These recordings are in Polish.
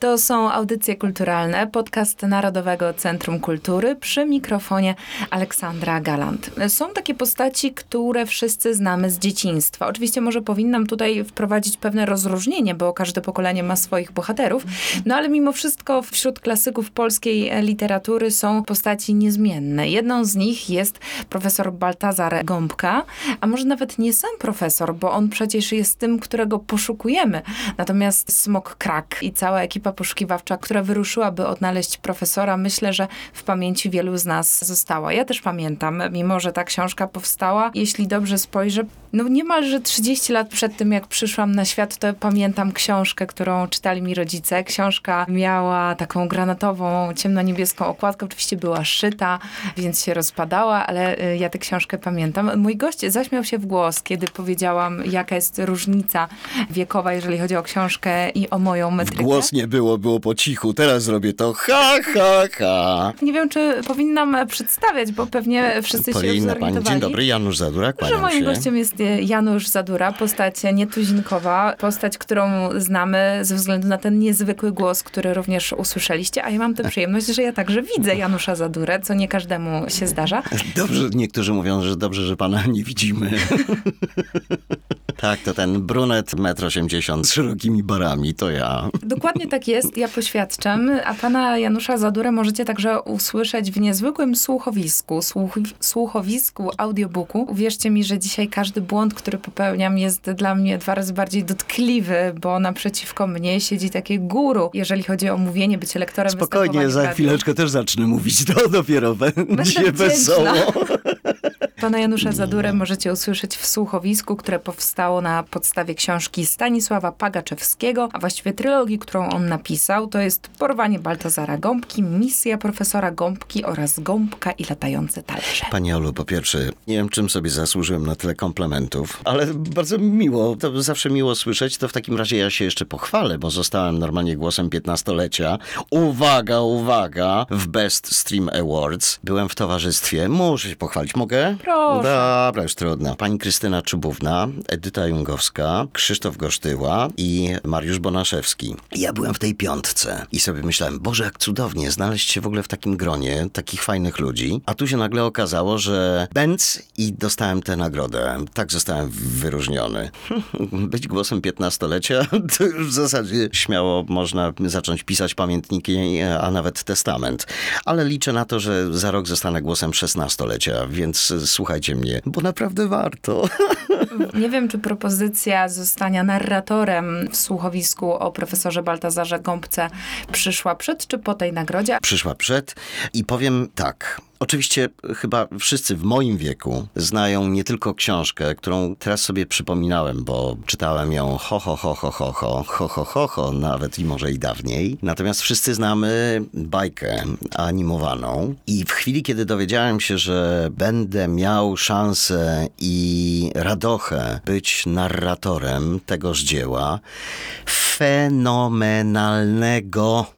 To są audycje kulturalne, podcast Narodowego Centrum Kultury przy mikrofonie Aleksandra Galant. Są takie postaci, które wszyscy znamy z dzieciństwa. Oczywiście może powinnam tutaj wprowadzić pewne rozróżnienie, bo każde pokolenie ma swoich bohaterów, no ale mimo wszystko wśród klasyków polskiej literatury są postaci niezmienne. Jedną z nich jest profesor Baltazar Gąbka, a może nawet nie sam profesor, bo on przecież jest tym, którego poszukujemy. Natomiast Smok Krak i cała ekipa ekipa poszukiwawcza, która wyruszyłaby odnaleźć profesora, myślę, że w pamięci wielu z nas została. Ja też pamiętam, mimo że ta książka powstała, jeśli dobrze spojrzę, no niemalże 30 lat przed tym, jak przyszłam na świat, to pamiętam książkę, którą czytali mi rodzice. Książka miała taką granatową, ciemnoniebieską okładkę, oczywiście była szyta, więc się rozpadała, ale y, ja tę książkę pamiętam. Mój gość zaśmiał się w głos, kiedy powiedziałam, jaka jest różnica wiekowa, jeżeli chodzi o książkę i o moją metrykę. Głos nie było po cichu. Teraz zrobię to ha, ha, ha. Nie wiem, czy powinnam przedstawiać, bo pewnie wszyscy Powinna się pani. zorientowali. Dzień dobry, Janusz Zadura, Że moim się. gościem jest Janusz Zadura, postać nietuzinkowa, postać, którą znamy ze względu na ten niezwykły głos, który również usłyszeliście, a ja mam tę przyjemność, że ja także widzę Janusza Zadurę, co nie każdemu się zdarza. Dobrze, niektórzy mówią, że dobrze, że pana nie widzimy. tak, to ten brunet 1,80 m z szerokimi barami, to ja. Dokładnie tak jest, ja poświadczam, a pana Janusza Zadurę możecie także usłyszeć w niezwykłym słuchowisku, słuch, słuchowisku, audiobooku. Uwierzcie mi, że dzisiaj każdy błąd, który popełniam jest dla mnie dwa razy bardziej dotkliwy, bo naprzeciwko mnie siedzi takie guru, jeżeli chodzi o mówienie, bycie lektorem, Spokojnie, za chwileczkę też zacznę mówić, to dopiero będzie wesoło. Pana Janusza Zadurę możecie usłyszeć w słuchowisku, które powstało na podstawie książki Stanisława Pagaczewskiego, a właściwie trylogii, którą on napisał. To jest Porwanie Baltazara Gąbki, Misja profesora Gąbki oraz Gąbka i latające talerze. Pani Olu, po pierwsze, nie wiem, czym sobie zasłużyłem na tyle komplementów, ale bardzo miło, to zawsze miło słyszeć. To w takim razie ja się jeszcze pochwalę, bo zostałem normalnie głosem 15-lecia. Uwaga, uwaga, w Best Stream Awards. Byłem w towarzystwie, muszę się pochwalić, mogę? Proszę. Dobra, już trudno. Pani Krystyna Czubówna, Edyta Jungowska, Krzysztof Gosztyła i Mariusz Bonaszewski. Ja byłem w tej piątce i sobie myślałem, Boże, jak cudownie znaleźć się w ogóle w takim gronie takich fajnych ludzi. A tu się nagle okazało, że bęc i dostałem tę nagrodę. Tak zostałem wyróżniony. Być głosem 15-lecia to już w zasadzie śmiało można zacząć pisać pamiętniki, a nawet testament. Ale liczę na to, że za rok zostanę głosem 16-lecia, więc słuchajcie mnie, bo naprawdę warto. Nie wiem, czy propozycja zostania narratorem w słuchowisku o profesorze Baltazarze Gąbce przyszła przed czy po tej nagrodzie. Przyszła przed i powiem tak. Oczywiście chyba wszyscy w moim wieku znają nie tylko książkę, którą teraz sobie przypominałem, bo czytałem ją ho, ho, ho, ho, ho, ho, ho, ho, ho, ho, nawet i może i dawniej. Natomiast wszyscy znamy bajkę animowaną i w chwili, kiedy dowiedziałem się, że będę miał szansę i radochę być narratorem tegoż dzieła, fenomenalnego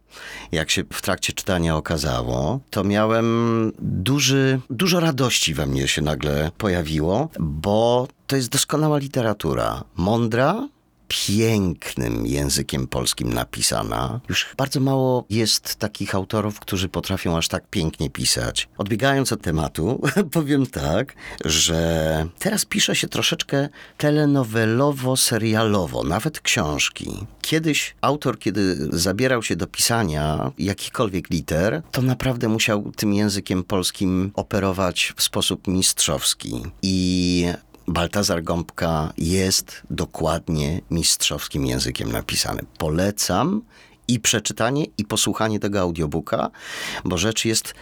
jak się w trakcie czytania okazało, to miałem duży, dużo radości we mnie się nagle pojawiło, bo to jest doskonała literatura. Mądra, pięknym językiem polskim napisana. Już bardzo mało jest takich autorów, którzy potrafią aż tak pięknie pisać. Odbiegając od tematu, powiem tak, że teraz pisze się troszeczkę telenowelowo-serialowo, nawet książki. Kiedyś autor, kiedy zabierał się do pisania jakichkolwiek liter, to naprawdę musiał tym językiem polskim operować w sposób mistrzowski. I Baltazar Gąbka jest dokładnie mistrzowskim językiem napisany. Polecam i przeczytanie, i posłuchanie tego audiobooka, bo rzecz jest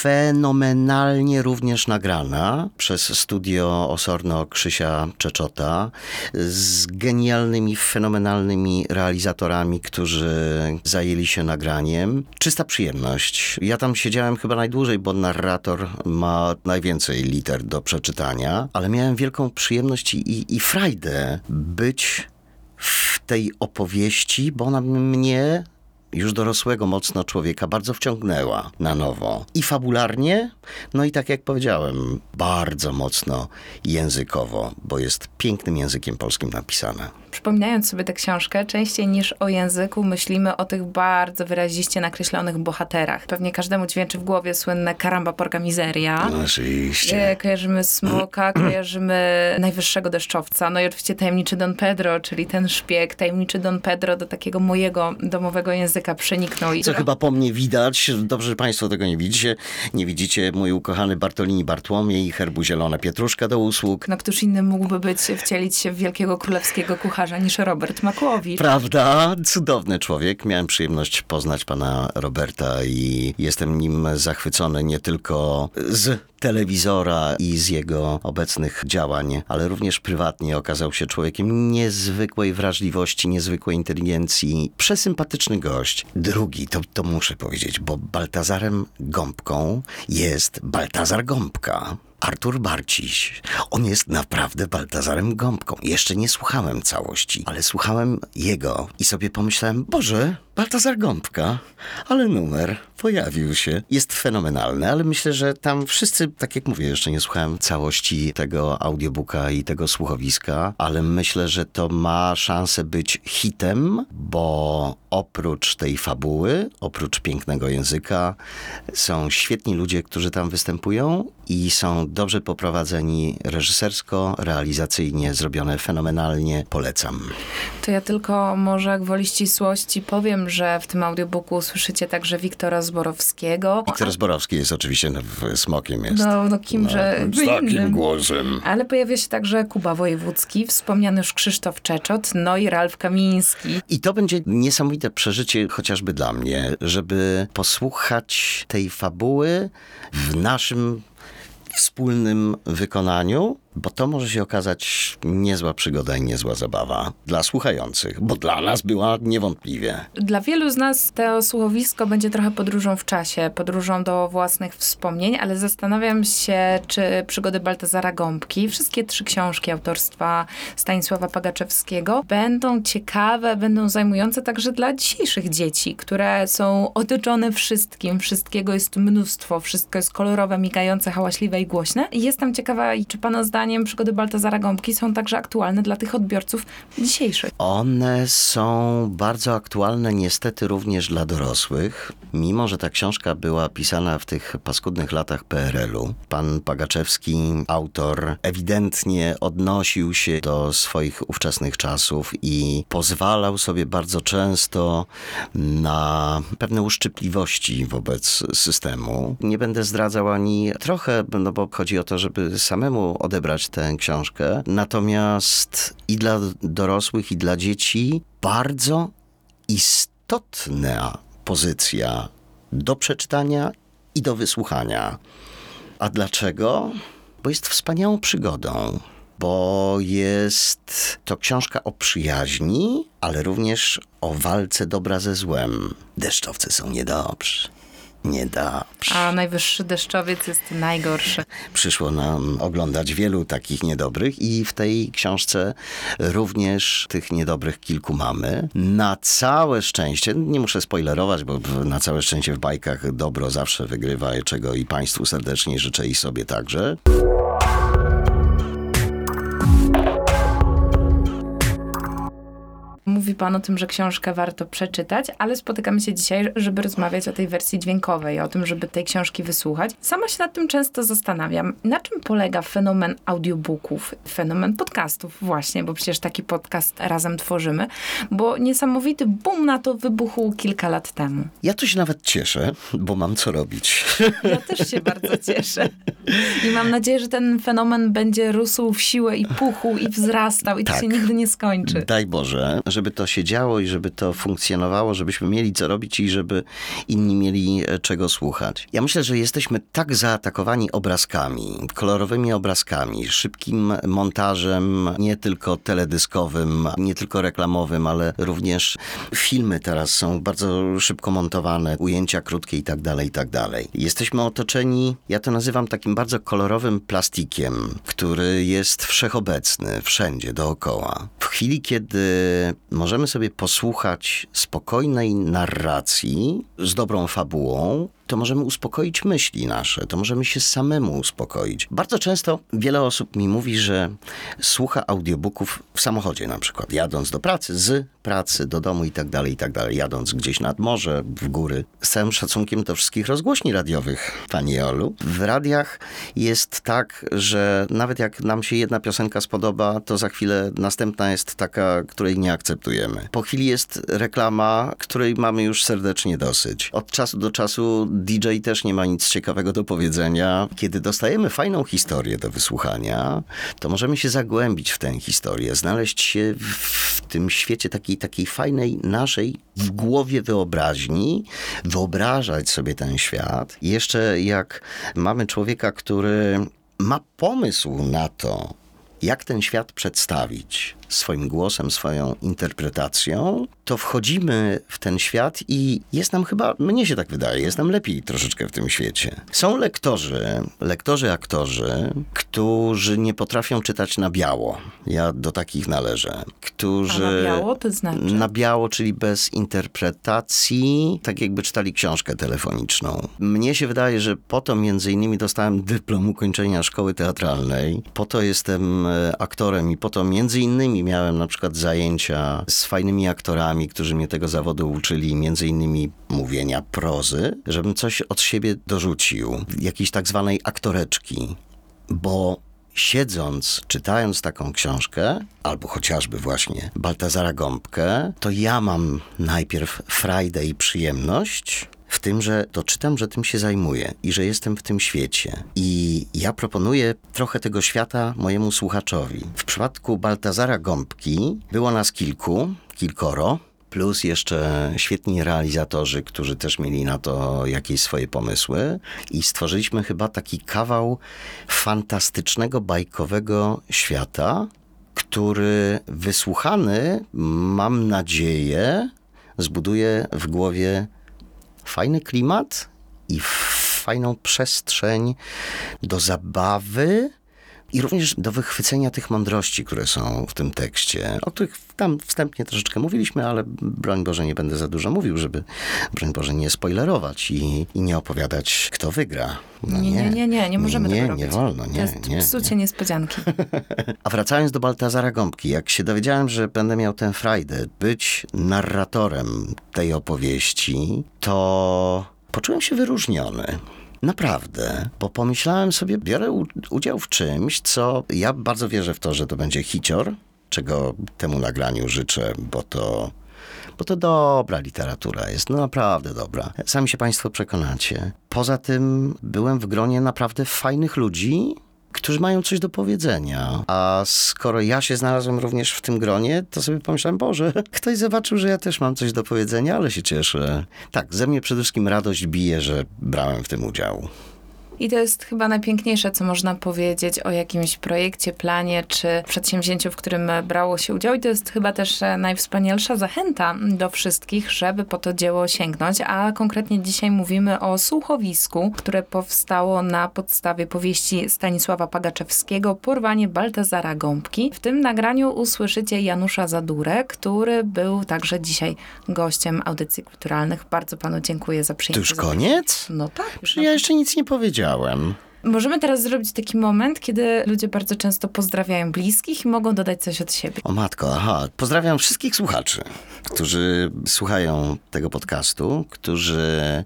fenomenalnie również nagrana przez studio Osorno Krzysia Czeczota z genialnymi, fenomenalnymi realizatorami, którzy zajęli się nagraniem. Czysta przyjemność. Ja tam siedziałem chyba najdłużej, bo narrator ma najwięcej liter do przeczytania, ale miałem wielką przyjemność i, i, i frajdę być tej opowieści, bo ona mnie już dorosłego mocno człowieka bardzo wciągnęła na nowo. I fabularnie, no i tak jak powiedziałem, bardzo mocno językowo, bo jest pięknym językiem polskim napisane. Przypominając sobie tę książkę, częściej niż o języku myślimy o tych bardzo wyraziście nakreślonych bohaterach. Pewnie każdemu dźwięczy w głowie słynne karamba porca miseria. No, Oczywiście. E, Kojarzymy Smoka, kojarzymy Najwyższego Deszczowca, no i oczywiście Tajemniczy Don Pedro, czyli ten szpieg. Tajemniczy Don Pedro do takiego mojego domowego języka przeniknął. I Co chyba po mnie widać, dobrze, że państwo tego nie widzicie. Nie widzicie mój ukochany Bartolini Bartłomiej, herbu zielone pietruszka do usług. No któż inny mógłby być, wcielić się w wielkiego królewskiego kucharza niż Robert Makłowicz. Prawda? Cudowny człowiek. Miałem przyjemność poznać pana Roberta i jestem nim zachwycony nie tylko z telewizora i z jego obecnych działań, ale również prywatnie okazał się człowiekiem niezwykłej wrażliwości, niezwykłej inteligencji, przesympatyczny gość. Drugi, to, to muszę powiedzieć, bo Baltazarem Gąbką jest Baltazar Gąbka. Artur Barciś. On jest naprawdę Baltazarem Gąbką. Jeszcze nie słuchałem całości, ale słuchałem jego i sobie pomyślałem, Boże, Baltazar Gąbka, ale numer pojawił się. Jest fenomenalny, ale myślę, że tam wszyscy, tak jak mówię, jeszcze nie słuchałem całości tego audiobooka i tego słuchowiska, ale myślę, że to ma szansę być hitem, bo oprócz tej fabuły, oprócz pięknego języka, są świetni ludzie, którzy tam występują i są dobrze poprowadzeni reżysersko, realizacyjnie, zrobione fenomenalnie. Polecam. To ja tylko może gwoli ścisłości powiem, że w tym audiobooku słyszycie także Wiktora Zborowskiego. Wiktor Zborowski jest oczywiście no, Smokiem jest. No, no kimże z takim głosem. Ale pojawia się także Kuba Wojewódzki, wspomniany już Krzysztof Czeczot, no i Ralf Kamiński. I to będzie niesamowite przeżycie chociażby dla mnie, żeby posłuchać tej fabuły w naszym wspólnym wykonaniu, bo to może się okazać niezła przygoda i niezła zabawa dla słuchających, bo dla nas była niewątpliwie. Dla wielu z nas to słuchowisko będzie trochę podróżą w czasie, podróżą do własnych wspomnień, ale zastanawiam się, czy przygody Baltazara Gąbki, wszystkie trzy książki autorstwa Stanisława Pagaczewskiego będą ciekawe, będą zajmujące także dla dzisiejszych dzieci, które są otoczone wszystkim, wszystkiego jest mnóstwo, wszystko jest kolorowe, migające, hałaśliwe i głośne. Jestem ciekawa, czy pana zdaniem przygody Baltazara Gąbki są także aktualne dla tych odbiorców dzisiejszych. One są bardzo aktualne niestety również dla dorosłych, mimo że ta książka była pisana w tych paskudnych latach PRL-u. Pan Pagaczewski, autor, ewidentnie odnosił się do swoich ówczesnych czasów i pozwalał sobie bardzo często na pewne uszczypliwości wobec systemu. Nie będę zdradzał ani trochę, no bo chodzi o to, żeby samemu odebrać tę książkę. Natomiast i dla dorosłych, i dla dzieci bardzo istotna pozycja do przeczytania i do wysłuchania. A dlaczego? Bo jest wspaniałą przygodą. Bo jest to książka o przyjaźni, ale również o walce dobra ze złem. Deszczowcy są niedobrzy. Niedobrze. A najwyższy deszczowiec jest najgorszy. Przyszło nam oglądać wielu takich niedobrych i w tej książce również tych niedobrych kilku mamy. Na całe szczęście, nie muszę spoilerować, bo na całe szczęście w bajkach dobro zawsze wygrywa, czego i Państwu serdecznie życzę i sobie także. Pan o tym, że książkę warto przeczytać, ale spotykamy się dzisiaj, żeby rozmawiać o tej wersji dźwiękowej, o tym, żeby tej książki wysłuchać. Sama się nad tym często zastanawiam. Na czym polega fenomen audiobooków, fenomen podcastów właśnie, bo przecież taki podcast razem tworzymy, bo niesamowity boom na to wybuchł kilka lat temu. Ja tu się nawet cieszę, bo mam co robić. Ja też się bardzo cieszę. I mam nadzieję, że ten fenomen będzie rósł w siłę i puchł i wzrastał i to Tak. się nigdy nie skończy. Daj Boże, żeby to się działo i żeby to funkcjonowało, żebyśmy mieli co robić i żeby inni mieli e, czego słuchać. Ja myślę, że jesteśmy tak zaatakowani obrazkami, kolorowymi obrazkami, szybkim montażem, nie tylko teledyskowym, nie tylko reklamowym, ale również filmy teraz są bardzo szybko montowane, ujęcia krótkie i tak dalej, i tak dalej. Jesteśmy otoczeni, ja to nazywam takim bardzo kolorowym plastikiem, który jest wszechobecny, wszędzie, dookoła. W chwili, kiedy możemy możemy sobie posłuchać spokojnej narracji z dobrą fabułą, to możemy uspokoić myśli nasze, to możemy się samemu uspokoić. Bardzo często wiele osób mi mówi, że słucha audiobooków w samochodzie na przykład, jadąc do pracy, z pracy, do domu i tak dalej, i tak dalej, jadąc gdzieś nad morze, w góry. Z całym szacunkiem do wszystkich rozgłośni radiowych, pani Olu. W radiach jest tak, że nawet jak nam się jedna piosenka spodoba, to za chwilę następna jest taka, której nie akceptujemy. Po chwili jest reklama, której mamy już serdecznie dosyć. Od czasu do czasu DJ też nie ma nic ciekawego do powiedzenia. Kiedy dostajemy fajną historię do wysłuchania, to możemy się zagłębić w tę historię, znaleźć się w tym świecie takiej, takiej fajnej naszej w głowie wyobraźni, wyobrażać sobie ten świat. Jeszcze jak mamy człowieka, który ma pomysł na to, jak ten świat przedstawić swoim głosem, swoją interpretacją, to wchodzimy w ten świat i jest nam chyba, mnie się tak wydaje, jest nam lepiej troszeczkę w tym świecie. Są lektorzy, lektorzy, aktorzy, którzy nie potrafią czytać na biało. Ja do takich należę. Którzy... A na biało to znaczy? Na biało, czyli bez interpretacji, tak jakby czytali książkę telefoniczną. Mnie się wydaje, że po to między innymi dostałem dyplom ukończenia szkoły teatralnej, po to jestem e, aktorem i po to między innymi miałem na przykład zajęcia z fajnymi aktorami, którzy mnie tego zawodu uczyli, między innymi mówienia prozy, żebym coś od siebie dorzucił, jakiejś tak zwanej aktoreczki, bo siedząc, czytając taką książkę, albo chociażby właśnie Baltazara Gąbkę, to ja mam najpierw frajdę i przyjemność w tym, że to czytam, że tym się zajmuję i że jestem w tym świecie. I ja proponuję trochę tego świata mojemu słuchaczowi. W przypadku Baltazara Gąbki było nas kilku, kilkoro, plus jeszcze świetni realizatorzy, którzy też mieli na to jakieś swoje pomysły i stworzyliśmy chyba taki kawał fantastycznego, bajkowego świata, który wysłuchany, mam nadzieję, zbuduje w głowie fajny klimat i fajną przestrzeń do zabawy i również do wychwycenia tych mądrości, które są w tym tekście, o których tam wstępnie troszeczkę mówiliśmy, ale broń Boże nie będę za dużo mówił, żeby broń Boże nie spoilerować i, i nie opowiadać, kto wygra. No nie, nie, nie, nie, nie możemy nie, tego nie, robić. Nie wolno, nie, to jest nie, psucie nie. niespodzianki. A wracając do Baltazara Gąbki, jak się dowiedziałem, że będę miał tę frajdę być narratorem tej opowieści, to poczułem się wyróżniony. Naprawdę, bo pomyślałem sobie, biorę udział w czymś, co ja bardzo wierzę w to, że to będzie hicior, czego temu nagraniu życzę, bo to, bo to dobra literatura jest, no naprawdę dobra. Sami się Państwo przekonacie. Poza tym byłem w gronie naprawdę fajnych ludzi, którzy mają coś do powiedzenia. A skoro ja się znalazłem również w tym gronie, to sobie pomyślałem, Boże, ktoś zobaczył, że ja też mam coś do powiedzenia, ale się cieszę. Tak, ze mnie przede wszystkim radość bije, że brałem w tym udział. I to jest chyba najpiękniejsze, co można powiedzieć o jakimś projekcie, planie czy przedsięwzięciu, w którym brało się udział. I to jest chyba też e, najwspanialsza zachęta do wszystkich, żeby po to dzieło sięgnąć. A konkretnie dzisiaj mówimy o słuchowisku, które powstało na podstawie powieści Stanisława Pagaczewskiego Porwanie Baltazara Gąbki. W tym nagraniu usłyszycie Janusza Zadurę, który był także dzisiaj gościem audycji kulturalnych. Bardzo panu dziękuję za To przyjęcie. już koniec? No tak. już ja jeszcze nic nie powiedziałem. Durham Możemy teraz zrobić taki moment, kiedy ludzie bardzo często pozdrawiają bliskich i mogą dodać coś od siebie. O matko, aha. Pozdrawiam wszystkich słuchaczy, którzy słuchają tego podcastu, którzy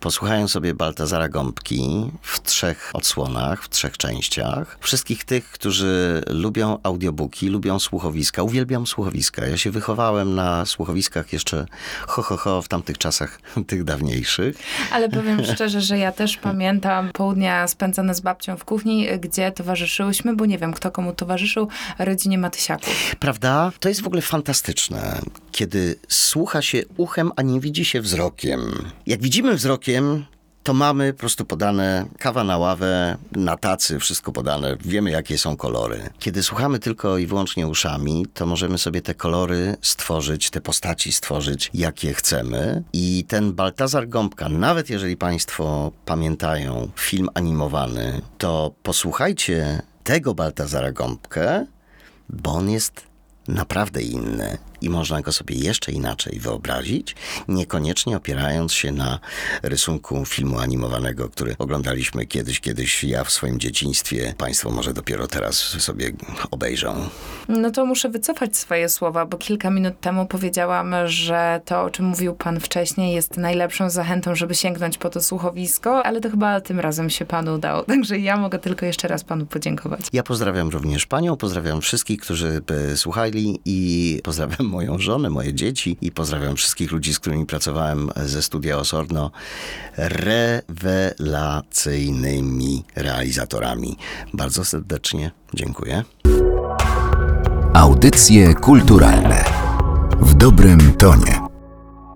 posłuchają sobie Baltazara Gąbki w trzech odsłonach, w trzech częściach. Wszystkich tych, którzy lubią audiobooki, lubią słuchowiska. Uwielbiam słuchowiska. Ja się wychowałem na słuchowiskach jeszcze ho, ho, ho w tamtych czasach, tych dawniejszych. Ale powiem szczerze, że ja też pamiętam południa spędzone z babcią w kuchni, gdzie towarzyszyłyśmy, bo nie wiem, kto komu towarzyszył, rodzinie Matysiaków. Prawda? To jest w ogóle fantastyczne, kiedy słucha się uchem, a nie widzi się wzrokiem. Jak widzimy wzrokiem, to mamy po prostu podane kawa na ławę, na tacy, wszystko podane, wiemy jakie są kolory. Kiedy słuchamy tylko i wyłącznie uszami, to możemy sobie te kolory stworzyć, te postaci stworzyć, jakie chcemy. I ten Baltazar Gąbka, nawet jeżeli Państwo pamiętają film animowany, to posłuchajcie tego Baltazara Gąbkę, bo on jest naprawdę inny. I można go sobie jeszcze inaczej wyobrazić, niekoniecznie opierając się na rysunku filmu animowanego, który oglądaliśmy kiedyś, kiedyś ja w swoim dzieciństwie. Państwo może dopiero teraz sobie obejrzą. No to muszę wycofać swoje słowa, bo kilka minut temu powiedziałam, że to, o czym mówił pan wcześniej, jest najlepszą zachętą, żeby sięgnąć po to słuchowisko, ale to chyba tym razem się panu udało. Także ja mogę tylko jeszcze raz panu podziękować. Ja pozdrawiam również panią, pozdrawiam wszystkich, którzy by słuchali i pozdrawiam moją żonę, moje dzieci i pozdrawiam wszystkich ludzi, z którymi pracowałem ze studia Osorno, rewelacyjnymi realizatorami. Bardzo serdecznie dziękuję. Audycje kulturalne w dobrym tonie.